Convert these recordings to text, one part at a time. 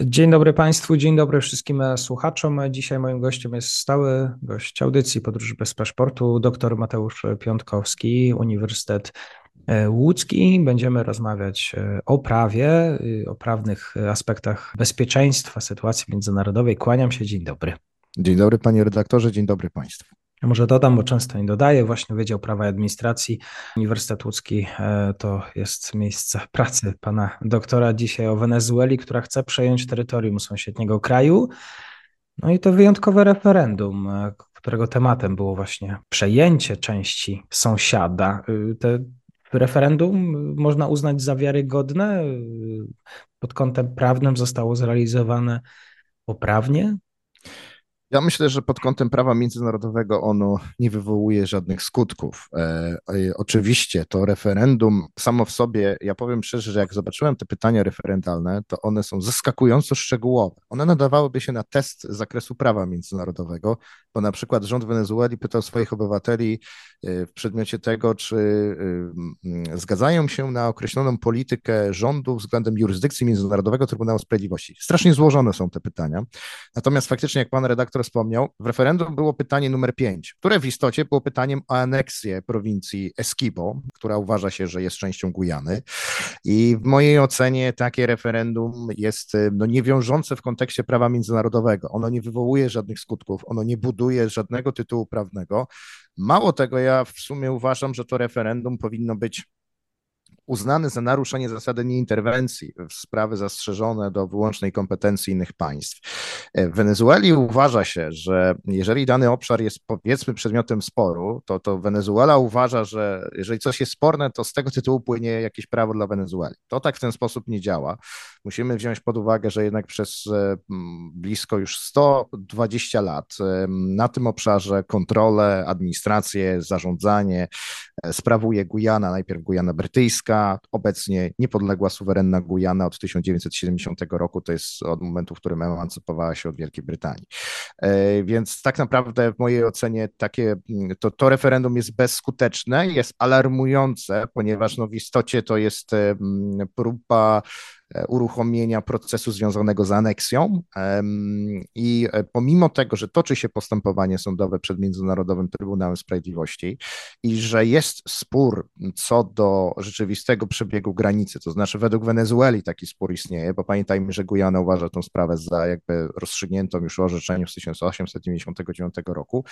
Dzień dobry Państwu, dzień dobry wszystkim słuchaczom. Dzisiaj moim gościem jest stały gość audycji Podróży bez paszportu, dr Mateusz Piątkowski, Uniwersytet e, Łódzki. Będziemy rozmawiać e, o prawie, y, o prawnych aspektach bezpieczeństwa, sytuacji międzynarodowej. Kłaniam się, dzień dobry. Dzień dobry panie redaktorze, dzień dobry Państwu. Ja może dodam, bo często nie dodaję, właśnie Wydział Prawa i Administracji Uniwersytet Łódzki e, to jest miejsce pracy pana doktora dzisiaj o Wenezueli, która chce przejąć terytorium sąsiedniego kraju. No i to wyjątkowe referendum, e, którego tematem było właśnie przejęcie części sąsiada. E, te referendum można uznać za wiarygodne, pod kątem prawnym zostało zrealizowane poprawnie. Ja myślę, że pod kątem prawa międzynarodowego ono nie wywołuje żadnych skutków. E, e, oczywiście to referendum samo w sobie, ja powiem szczerze, że jak zobaczyłem te pytania referendalne, to one są zaskakująco szczegółowe. One nadawałyby się na test z zakresu prawa międzynarodowego, bo na przykład rząd Wenezueli pytał swoich obywateli e, w przedmiocie tego, czy e, zgadzają się na określoną politykę rządu względem jurysdykcji Międzynarodowego Trybunału Sprawiedliwości. Strasznie złożone są te pytania. Natomiast faktycznie, jak pan redaktor wspomniał, w referendum było pytanie numer 5, które w istocie było pytaniem o aneksję prowincji Esquibo, która uważa się, że jest częścią Gujany. I w mojej ocenie takie referendum jest no, niewiążące w kontekście prawa międzynarodowego. Ono nie wywołuje żadnych skutków, ono nie buduje żadnego tytułu prawnego. Mało tego, ja w sumie uważam, że to referendum powinno być uznany za naruszenie zasady nieinterwencji w sprawy zastrzeżone do wyłącznej kompetencji innych państw. W Wenezueli uważa się, że jeżeli dany obszar jest powiedzmy przedmiotem sporu, to, to Wenezuela uważa, że jeżeli coś jest sporne, to z tego tytułu płynie jakieś prawo dla Wenezueli. To tak w ten sposób nie działa. Musimy wziąć pod uwagę, że jednak przez e, blisko już 120 lat e, na tym obszarze kontrolę, administrację, zarządzanie e, sprawuje Gujana, najpierw Gujana Brytyjska, obecnie niepodległa, suwerenna Gujana od 1970 roku, to jest od momentu, w którym emancypowała się od Wielkiej Brytanii. Więc tak naprawdę w mojej ocenie takie, to, to referendum jest bezskuteczne, jest alarmujące, ponieważ no w istocie to jest próba E, uruchomienia procesu związanego z aneksją. I e, pomimo tego, że toczy się postępowanie sądowe przed Międzynarodowym Trybunałem Sprawiedliwości i że jest spór co do rzeczywistego przebiegu granicy, to znaczy według Wenezueli taki spór istnieje, bo pamiętajmy, że Gujana uważa tę sprawę za jakby rozstrzygniętą już w orzeczeniu z 1899 roku,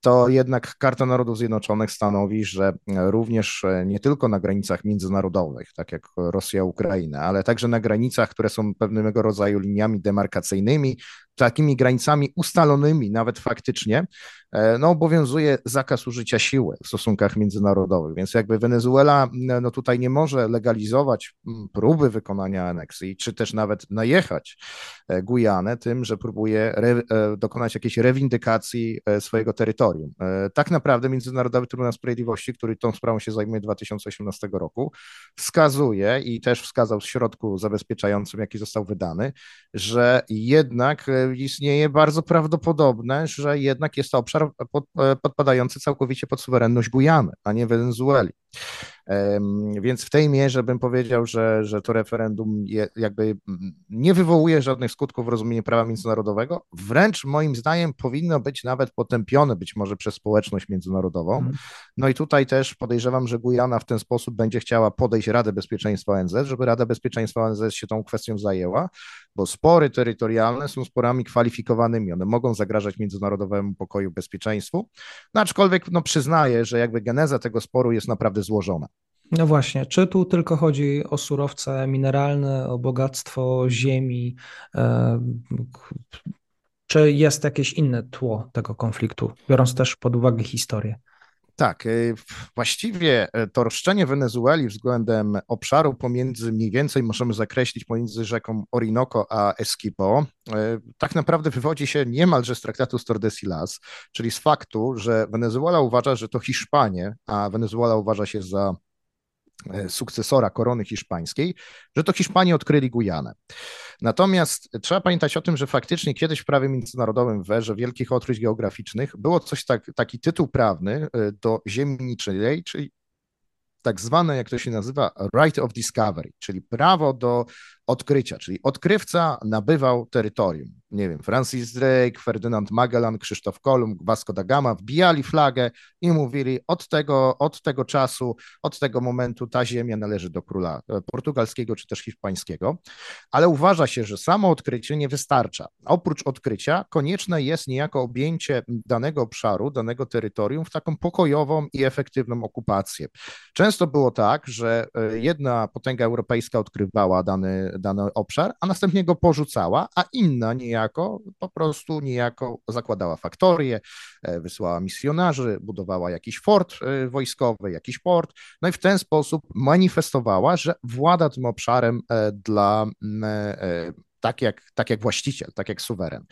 to jednak Karta Narodów Zjednoczonych stanowi, że również e, nie tylko na granicach międzynarodowych, tak jak Rosja-Ukraina, ale także na granicach, które są pewnego rodzaju liniami demarkacyjnymi, takimi granicami ustalonymi nawet faktycznie, e, no, obowiązuje zakaz użycia siły w stosunkach międzynarodowych. Więc jakby Wenezuela no, tutaj nie może legalizować próby wykonania aneksji, czy też nawet najechać e, Gujanę tym, że próbuje re, e, dokonać jakiejś rewindykacji swojego terytorium. Tak naprawdę Międzynarodowy Trybunał Sprawiedliwości, który tą sprawą się zajmuje 2018 roku, wskazuje i też wskazał w środku zabezpieczającym, jaki został wydany, że jednak istnieje bardzo prawdopodobne, że jednak jest to obszar pod, podpadający całkowicie pod suwerenność Gujany, a nie Wenezueli. Więc w tej mierze bym powiedział, że, że to referendum jakby nie wywołuje żadnych skutków w rozumieniu prawa międzynarodowego, wręcz moim zdaniem powinno być nawet potępione być może przez społeczność międzynarodową. Mhm. No i tutaj też podejrzewam, że Gujana w ten sposób będzie chciała podejść Radę Bezpieczeństwa ONZ, żeby Rada Bezpieczeństwa ONZ się tą kwestią zajęła, bo spory terytorialne są sporami kwalifikowanymi, one mogą zagrażać międzynarodowemu pokoju, bezpieczeństwu, no aczkolwiek no, przyznaję, że jakby geneza tego sporu jest naprawdę złożona. No właśnie, czy tu tylko chodzi o surowce mineralne, o bogactwo ziemi, e, Czy jest jakieś inne tło tego konfliktu, biorąc też pod uwagę historię? Tak, y, właściwie e, to roszczenie Wenezueli względem obszaru pomiędzy mniej więcej możemy zakreślić pomiędzy rzeką Orinoco a Esquipo, e, tak naprawdę wywodzi się niemalże z traktatu z Tordesillas, czyli z faktu, że Wenezuela uważa, że to Hiszpanie, a Wenezuela uważa się za e, sukcesora korony hiszpańskiej, że to Hiszpanie odkryli Gujanę. Natomiast trzeba pamiętać o tym, że faktycznie kiedyś w prawie międzynarodowym w erze wielkich odkryć geograficznych było coś tak, taki tytuł prawny e, do ziemi niczyjej, czyli tak zwane, jak to się nazywa, right of discovery, czyli prawo do odkrycia, czyli odkrywca nabywał terytorium nie wiem, Francis Drake, Ferdynand Magellan, Krzysztof Kolumb, Vasco da Gama wbijali flagę i mówili od tego, od tego czasu, od tego momentu ta ziemia należy do króla e, portugalskiego czy też hiszpańskiego, ale uważa się, że samo odkrycie nie wystarcza. Oprócz odkrycia konieczne jest niejako objęcie danego obszaru, danego terytorium w taką pokojową i efektywną okupację. Często było tak, że e, jedna potęga europejska odkrywała dany, dany obszar, a następnie go porzucała, a inna niejako po prostu niejako zakładała faktorię, e, wysyłała misjonarzy, budowała jakiś fort e, wojskowy, jakiś port, no i w ten sposób manifestowała, że włada tym obszarem e, dla tak jak, tak jak właściciel, tak jak suweren.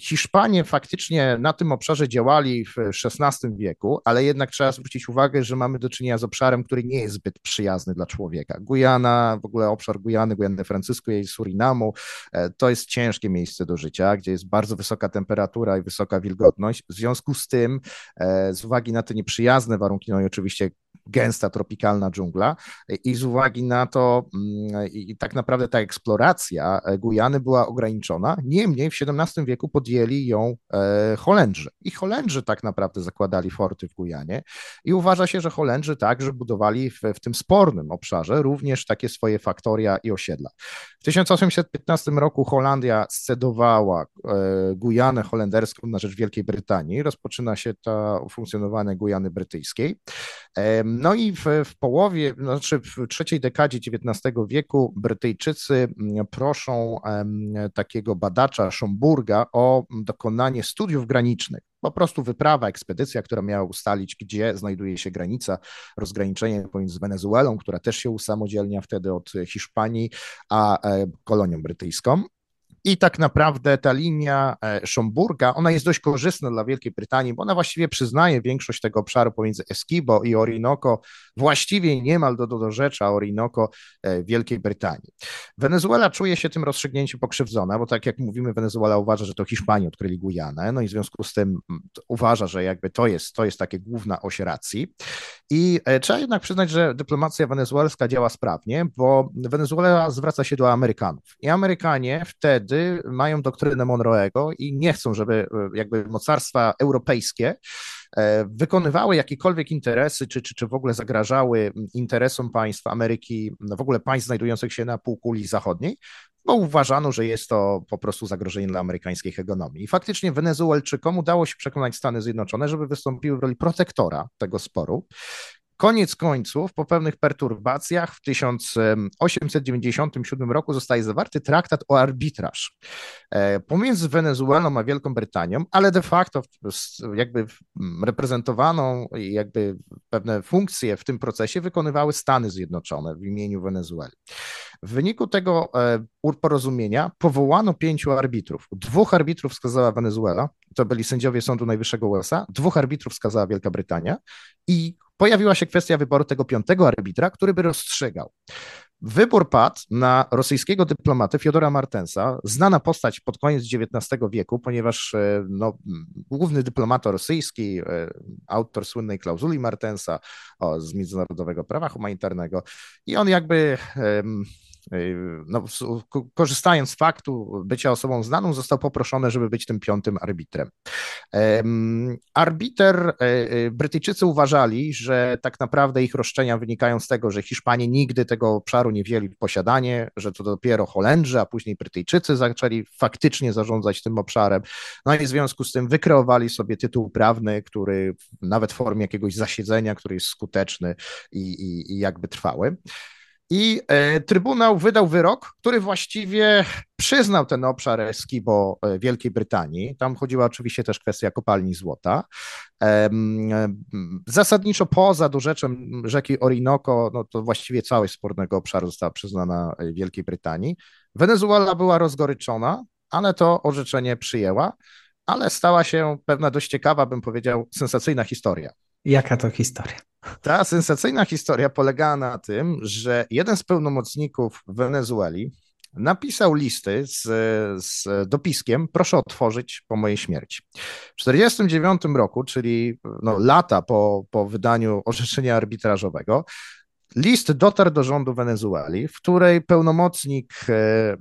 Hiszpanie faktycznie na tym obszarze działali w XVI wieku, ale jednak trzeba zwrócić uwagę, że mamy do czynienia z obszarem, który nie jest zbyt przyjazny dla człowieka. Gujana, w ogóle obszar Gujany, Gujany Francisco i Surinamu, e, to jest ciężkie miejsce do życia, gdzie jest bardzo wysoka temperatura i wysoka wilgotność. W związku z tym, e, z uwagi na te nieprzyjazne warunki, no i oczywiście gęsta tropikalna dżungla i z uwagi na to mm, i tak naprawdę ta eksploracja Gujany była ograniczona. Niemniej w XVII wieku podjęli ją e, Holendrzy i Holendrzy tak naprawdę zakładali forty w Gujanie i uważa się, że Holendrzy także budowali w, w tym spornym obszarze również takie swoje faktoria i osiedla. W 1815 roku Holandia scedowała e, Gujanę holenderską na rzecz Wielkiej Brytanii. Rozpoczyna się to funkcjonowanie Gujany brytyjskiej. No i w, w połowie, znaczy w trzeciej dekadzie XIX wieku Brytyjczycy mm, proszą takiego badacza Schomburga o dokonanie studiów granicznych po prostu wyprawa, ekspedycja, która miała ustalić, gdzie znajduje się granica, rozgraniczenie pomiędzy Wenezuelą, która też się usamodzielnia wtedy od Hiszpanii, a e, kolonią brytyjską. I tak naprawdę ta linia e, Schomburga, ona jest dość korzystna dla Wielkiej Brytanii, bo ona właściwie przyznaje większość tego obszaru pomiędzy Esquibo i Orinoco, właściwie niemal do, do, do rzecza Orinoco e, Wielkiej Brytanii. Wenezuela czuje się tym rozstrzygnięciem pokrzywdzona, bo tak jak mówimy, Wenezuela uważa, że to Hiszpanie odkryli Gujanę, no i w związku z tym mm, uważa, że jakby to jest, to jest takie główna oś racji. I e, trzeba jednak przyznać, że dyplomacja wenezuelska działa sprawnie, bo Wenezuela zwraca się do Amerykanów. I Amerykanie wtedy mają doktrynę Monroe'ego i nie chcą, żeby e, jakby mocarstwa europejskie e, wykonywały jakiekolwiek interesy, czy, czy, czy w ogóle zagrażały interesom państw Ameryki, no w ogóle państw znajdujących się na półkuli zachodniej, bo uważano, że jest to po prostu zagrożenie dla amerykańskiej hegemonii. I faktycznie Wenezuelczykom udało się przekonać Stany Zjednoczone, żeby wystąpiły w roli protektora tego sporu. Koniec końców, po pewnych perturbacjach, w 1897 roku zostaje zawarty traktat o arbitraż e, pomiędzy Wenezuelą a Wielką Brytanią, ale de facto jakby reprezentowaną i jakby pewne funkcje w tym procesie wykonywały Stany Zjednoczone w imieniu Wenezueli. W wyniku tego e, porozumienia powołano pięciu arbitrów. Dwóch arbitrów wskazała Wenezuela, to byli sędziowie Sądu Najwyższego USA, dwóch arbitrów wskazała Wielka Brytania i pojawiła się kwestia wyboru tego piątego arbitra, który by rozstrzygał. Wybór padł na rosyjskiego dyplomatę Fiodora Martensa, znana postać pod koniec XIX wieku, ponieważ e, no, główny dyplomata rosyjski, e, autor słynnej klauzuli Martensa o, z międzynarodowego prawa humanitarnego i on jakby no, korzystając z faktu bycia osobą znaną, został poproszony, żeby być tym piątym arbitrem. Arbiter, e, e, Brytyjczycy uważali, że tak naprawdę ich roszczenia wynikają z tego, że Hiszpanie nigdy tego obszaru nie wzięli w posiadanie, że to dopiero Holendrzy, a później Brytyjczycy zaczęli faktycznie zarządzać tym obszarem. No i w związku z tym wykreowali sobie tytuł prawny, który nawet w formie jakiegoś zasiedzenia, który jest skuteczny i, i, i jakby trwały. I e, Trybunał wydał wyrok, który właściwie przyznał ten obszar Eskibo e, Wielkiej Brytanii. Tam chodziła oczywiście też kwestia kopalni złota. Zasadniczo poza dorzeczem rzeki Orinoco, no to właściwie całość spornego obszaru została przyznana e, Wielkiej Brytanii. Wenezuela była rozgoryczona, ale to orzeczenie przyjęła, ale stała się pewna dość ciekawa, bym powiedział, sensacyjna historia. Jaka to historia? Ta sensacyjna historia polegała na tym, że jeden z pełnomocników Wenezueli napisał listy z, z dopiskiem, proszę otworzyć po mojej śmierci. W 1949 roku, czyli no, lata po, po wydaniu orzeczenia arbitrażowego, List dotarł do rządu Wenezueli, w której pełnomocnik, e,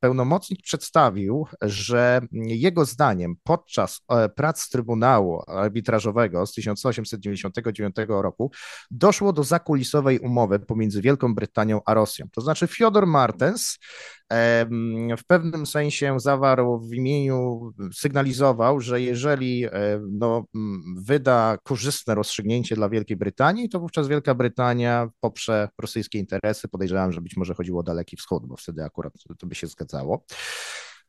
pełnomocnik przedstawił, że jego zdaniem podczas e, prac Trybunału Arbitrażowego z 1899 roku doszło do zakulisowej umowy pomiędzy Wielką Brytanią a Rosją. To znaczy Fiodor Martens w pewnym sensie zawarł w imieniu, sygnalizował, że jeżeli no, wyda korzystne rozstrzygnięcie dla Wielkiej Brytanii, to wówczas Wielka Brytania poprze rosyjskie interesy. Podejrzewam, że być może chodziło o Daleki Wschód, bo wtedy akurat to by się zgadzało.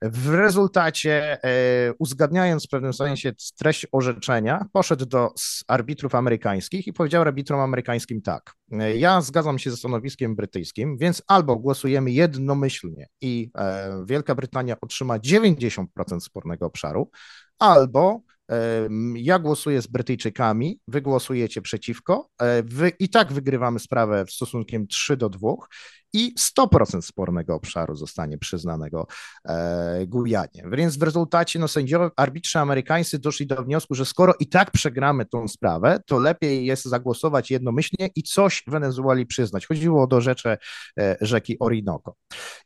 W rezultacie, e, uzgadniając w pewnym sensie treść orzeczenia, poszedł do arbitrów amerykańskich i powiedział arbitrom amerykańskim tak: e, Ja zgadzam się ze stanowiskiem brytyjskim, więc albo głosujemy jednomyślnie i e, Wielka Brytania otrzyma 90% spornego obszaru, albo ja głosuję z Brytyjczykami, wy głosujecie przeciwko, wy i tak wygrywamy sprawę w stosunkiem 3 do 2 i 100% spornego obszaru zostanie przyznanego e, Gujanie. Więc w rezultacie no, sędziowie, arbitrze amerykańscy doszli do wniosku, że skoro i tak przegramy tą sprawę, to lepiej jest zagłosować jednomyślnie i coś Wenezueli przyznać. Chodziło o do rzeczy e, rzeki Orinoco.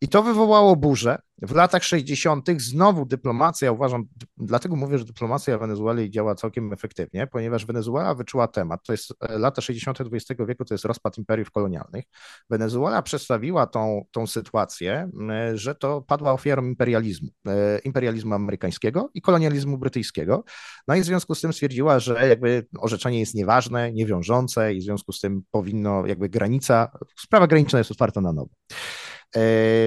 I to wywołało burzę. W latach 60. znowu dyplomacja, uważam, dlatego mówię, że dyplomacja Wenezueli działa całkiem efektywnie, ponieważ Wenezuela wyczuła temat. To jest e, lata 60. XX wieku, to jest rozpad imperiów kolonialnych. Wenezuela przedstawia przedstawiła tą, tą sytuację, że to padła ofiarą imperializmu, e, imperializmu amerykańskiego i kolonializmu brytyjskiego. No i w związku z tym stwierdziła, że jakby orzeczenie jest nieważne, niewiążące i w związku z tym powinno jakby granica, sprawa graniczna jest otwarta na nowo. E,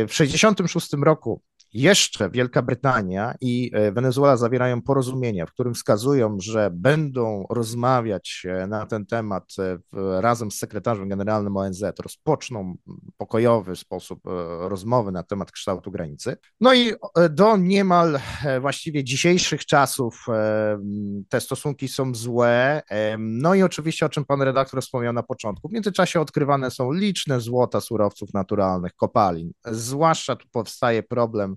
w 1966 roku jeszcze Wielka Brytania i e, Wenezuela zawierają porozumienia, w którym wskazują, że będą rozmawiać e, na ten temat e, razem z sekretarzem generalnym ONZ, rozpoczną pokojowy sposób rozmowy na temat kształtu granicy. No i do niemal właściwie dzisiejszych czasów te stosunki są złe. No i oczywiście, o czym pan redaktor wspomniał na początku, w międzyczasie odkrywane są liczne złota surowców naturalnych, kopalin. Zwłaszcza tu powstaje problem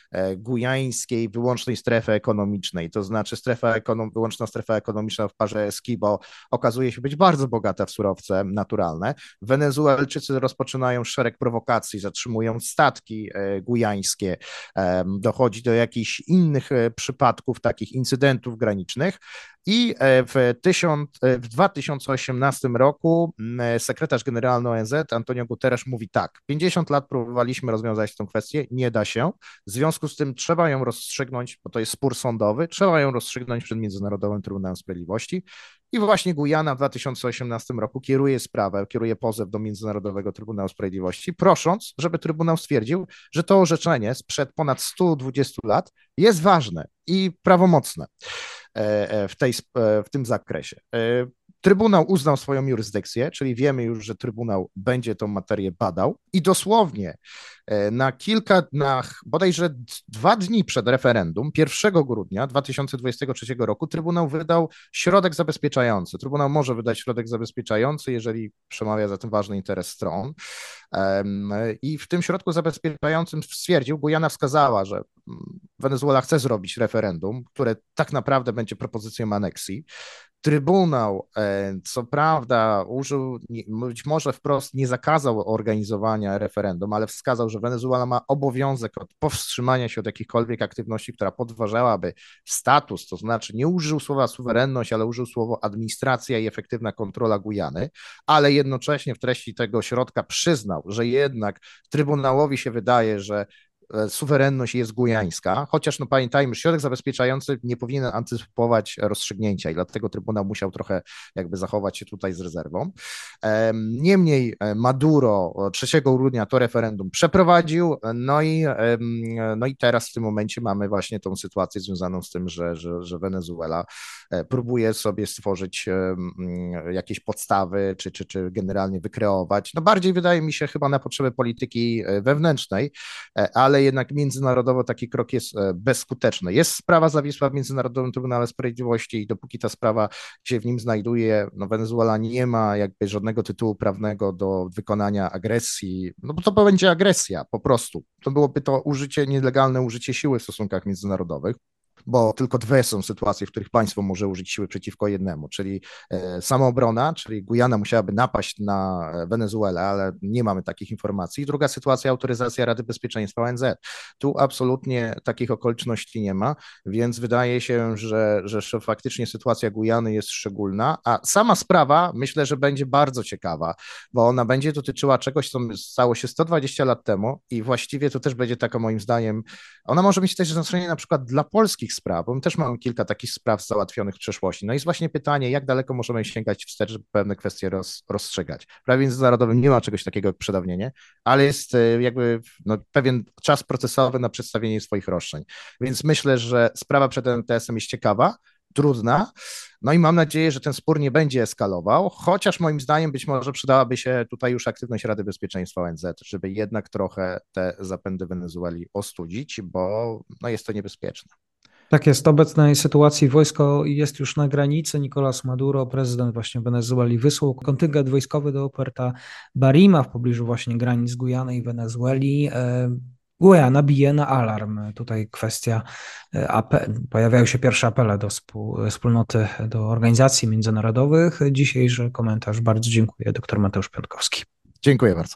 gujańskiej wyłącznej strefy ekonomicznej, to znaczy strefa ekonom, wyłączna strefa ekonomiczna w parze Eskibo okazuje się być bardzo bogata w surowce naturalne. Wenezuelczycy rozpoczynają szereg prowokacji, zatrzymują statki e, gujańskie, dochodzi do jakichś innych e, przypadków, takich incydentów granicznych. I w, tysiąc, w 2018 roku sekretarz generalny ONZ Antonio Guterres mówi tak: 50 lat próbowaliśmy rozwiązać tę kwestię, nie da się. W związku z tym trzeba ją rozstrzygnąć, bo to jest spór sądowy, trzeba ją rozstrzygnąć przed Międzynarodowym Trybunałem Sprawiedliwości. I właśnie Gujana w 2018 roku kieruje sprawę, kieruje pozew do Międzynarodowego Trybunału Sprawiedliwości, prosząc, żeby Trybunał stwierdził, że to orzeczenie sprzed ponad 120 lat jest ważne i prawomocne e, e, w, tej, e, w tym zakresie. Trybunał uznał swoją jurysdykcję, czyli wiemy już, że Trybunał będzie tą materię badał i dosłownie e, na kilka, na bodajże dwa dni przed referendum, 1 grudnia 2023 roku, Trybunał wydał środek zabezpieczający. Trybunał może wydać środek zabezpieczający, jeżeli przemawia za tym ważny interes stron. I w tym środku zabezpieczającym stwierdził, Gujana wskazała, że Wenezuela chce zrobić referendum, które tak naprawdę będzie propozycją aneksji. Trybunał, e, co prawda, użył, być może wprost nie zakazał organizowania referendum, ale wskazał, że Wenezuela ma obowiązek od powstrzymania się od jakichkolwiek aktywności, która podważałaby status, to znaczy nie użył słowa suwerenność, ale użył słowa administracja i efektywna kontrola Gujany, ale jednocześnie w treści tego środka przyznał, że jednak Trybunałowi się wydaje, że suwerenność jest gujańska, chociaż no pamiętajmy, środek zabezpieczający nie powinien antycypować rozstrzygnięcia i dlatego Trybunał musiał trochę jakby zachować się tutaj z rezerwą. Niemniej Maduro 3 grudnia to referendum przeprowadził, no i, no i teraz w tym momencie mamy właśnie tą sytuację związaną z tym, że, że, że Wenezuela próbuje sobie stworzyć jakieś podstawy, czy, czy, czy generalnie wykreować. No bardziej wydaje mi się chyba na potrzeby polityki e, wewnętrznej, e, jednak międzynarodowo taki krok jest e, bezskuteczny. Jest sprawa zawisła w Międzynarodowym Trybunale Sprawiedliwości i dopóki ta sprawa się w nim znajduje, no Wenezuela nie ma jakby żadnego tytułu prawnego do wykonania agresji, no bo to będzie agresja po prostu. To byłoby to użycie, nielegalne użycie siły w stosunkach międzynarodowych bo tylko dwie są sytuacje, w których państwo może użyć siły przeciwko jednemu, czyli e, samoobrona, czyli Gujana musiałaby napaść na Wenezuelę, ale nie mamy takich informacji. Druga sytuacja, autoryzacja Rady Bezpieczeństwa ONZ. Tu absolutnie takich okoliczności nie ma, więc wydaje się, że, że faktycznie sytuacja Gujany jest szczególna, a sama sprawa myślę, że będzie bardzo ciekawa, bo ona będzie dotyczyła czegoś, co stało się 120 lat temu i właściwie to też będzie taka moim zdaniem, ona może mieć też znaczenie na przykład dla polskich takich spraw, bo my też mamy kilka takich spraw załatwionych w przeszłości. No i jest właśnie pytanie, jak daleko możemy sięgać wstecz, żeby pewne kwestie roz, rozstrzygać. W prawie międzynarodowym nie ma czegoś takiego jak przedawnienie, ale jest e, jakby no, pewien czas procesowy na przedstawienie swoich roszczeń. Więc myślę, że sprawa przed MTS-em jest ciekawa, trudna. No i mam nadzieję, że ten spór nie będzie eskalował, chociaż moim zdaniem być może przydałaby się tutaj już aktywność Rady Bezpieczeństwa ONZ, żeby jednak trochę te zapędy Wenezueli ostudzić, bo no jest to niebezpieczne. Tak jest, w obecnej sytuacji wojsko jest już na granicy. Nicolas Maduro, prezydent właśnie Wenezueli, wysłał kontyngent wojskowy do Operta Barima w pobliżu właśnie granic Gujany i Wenezueli. E, Gujana bije na alarm. Tutaj kwestia, e, pojawiają się pierwsze apele do wspólnoty, do organizacji międzynarodowych. Dzisiejszy komentarz bardzo dziękuję, dr Mateusz Piątkowski. Dziękuję bardzo.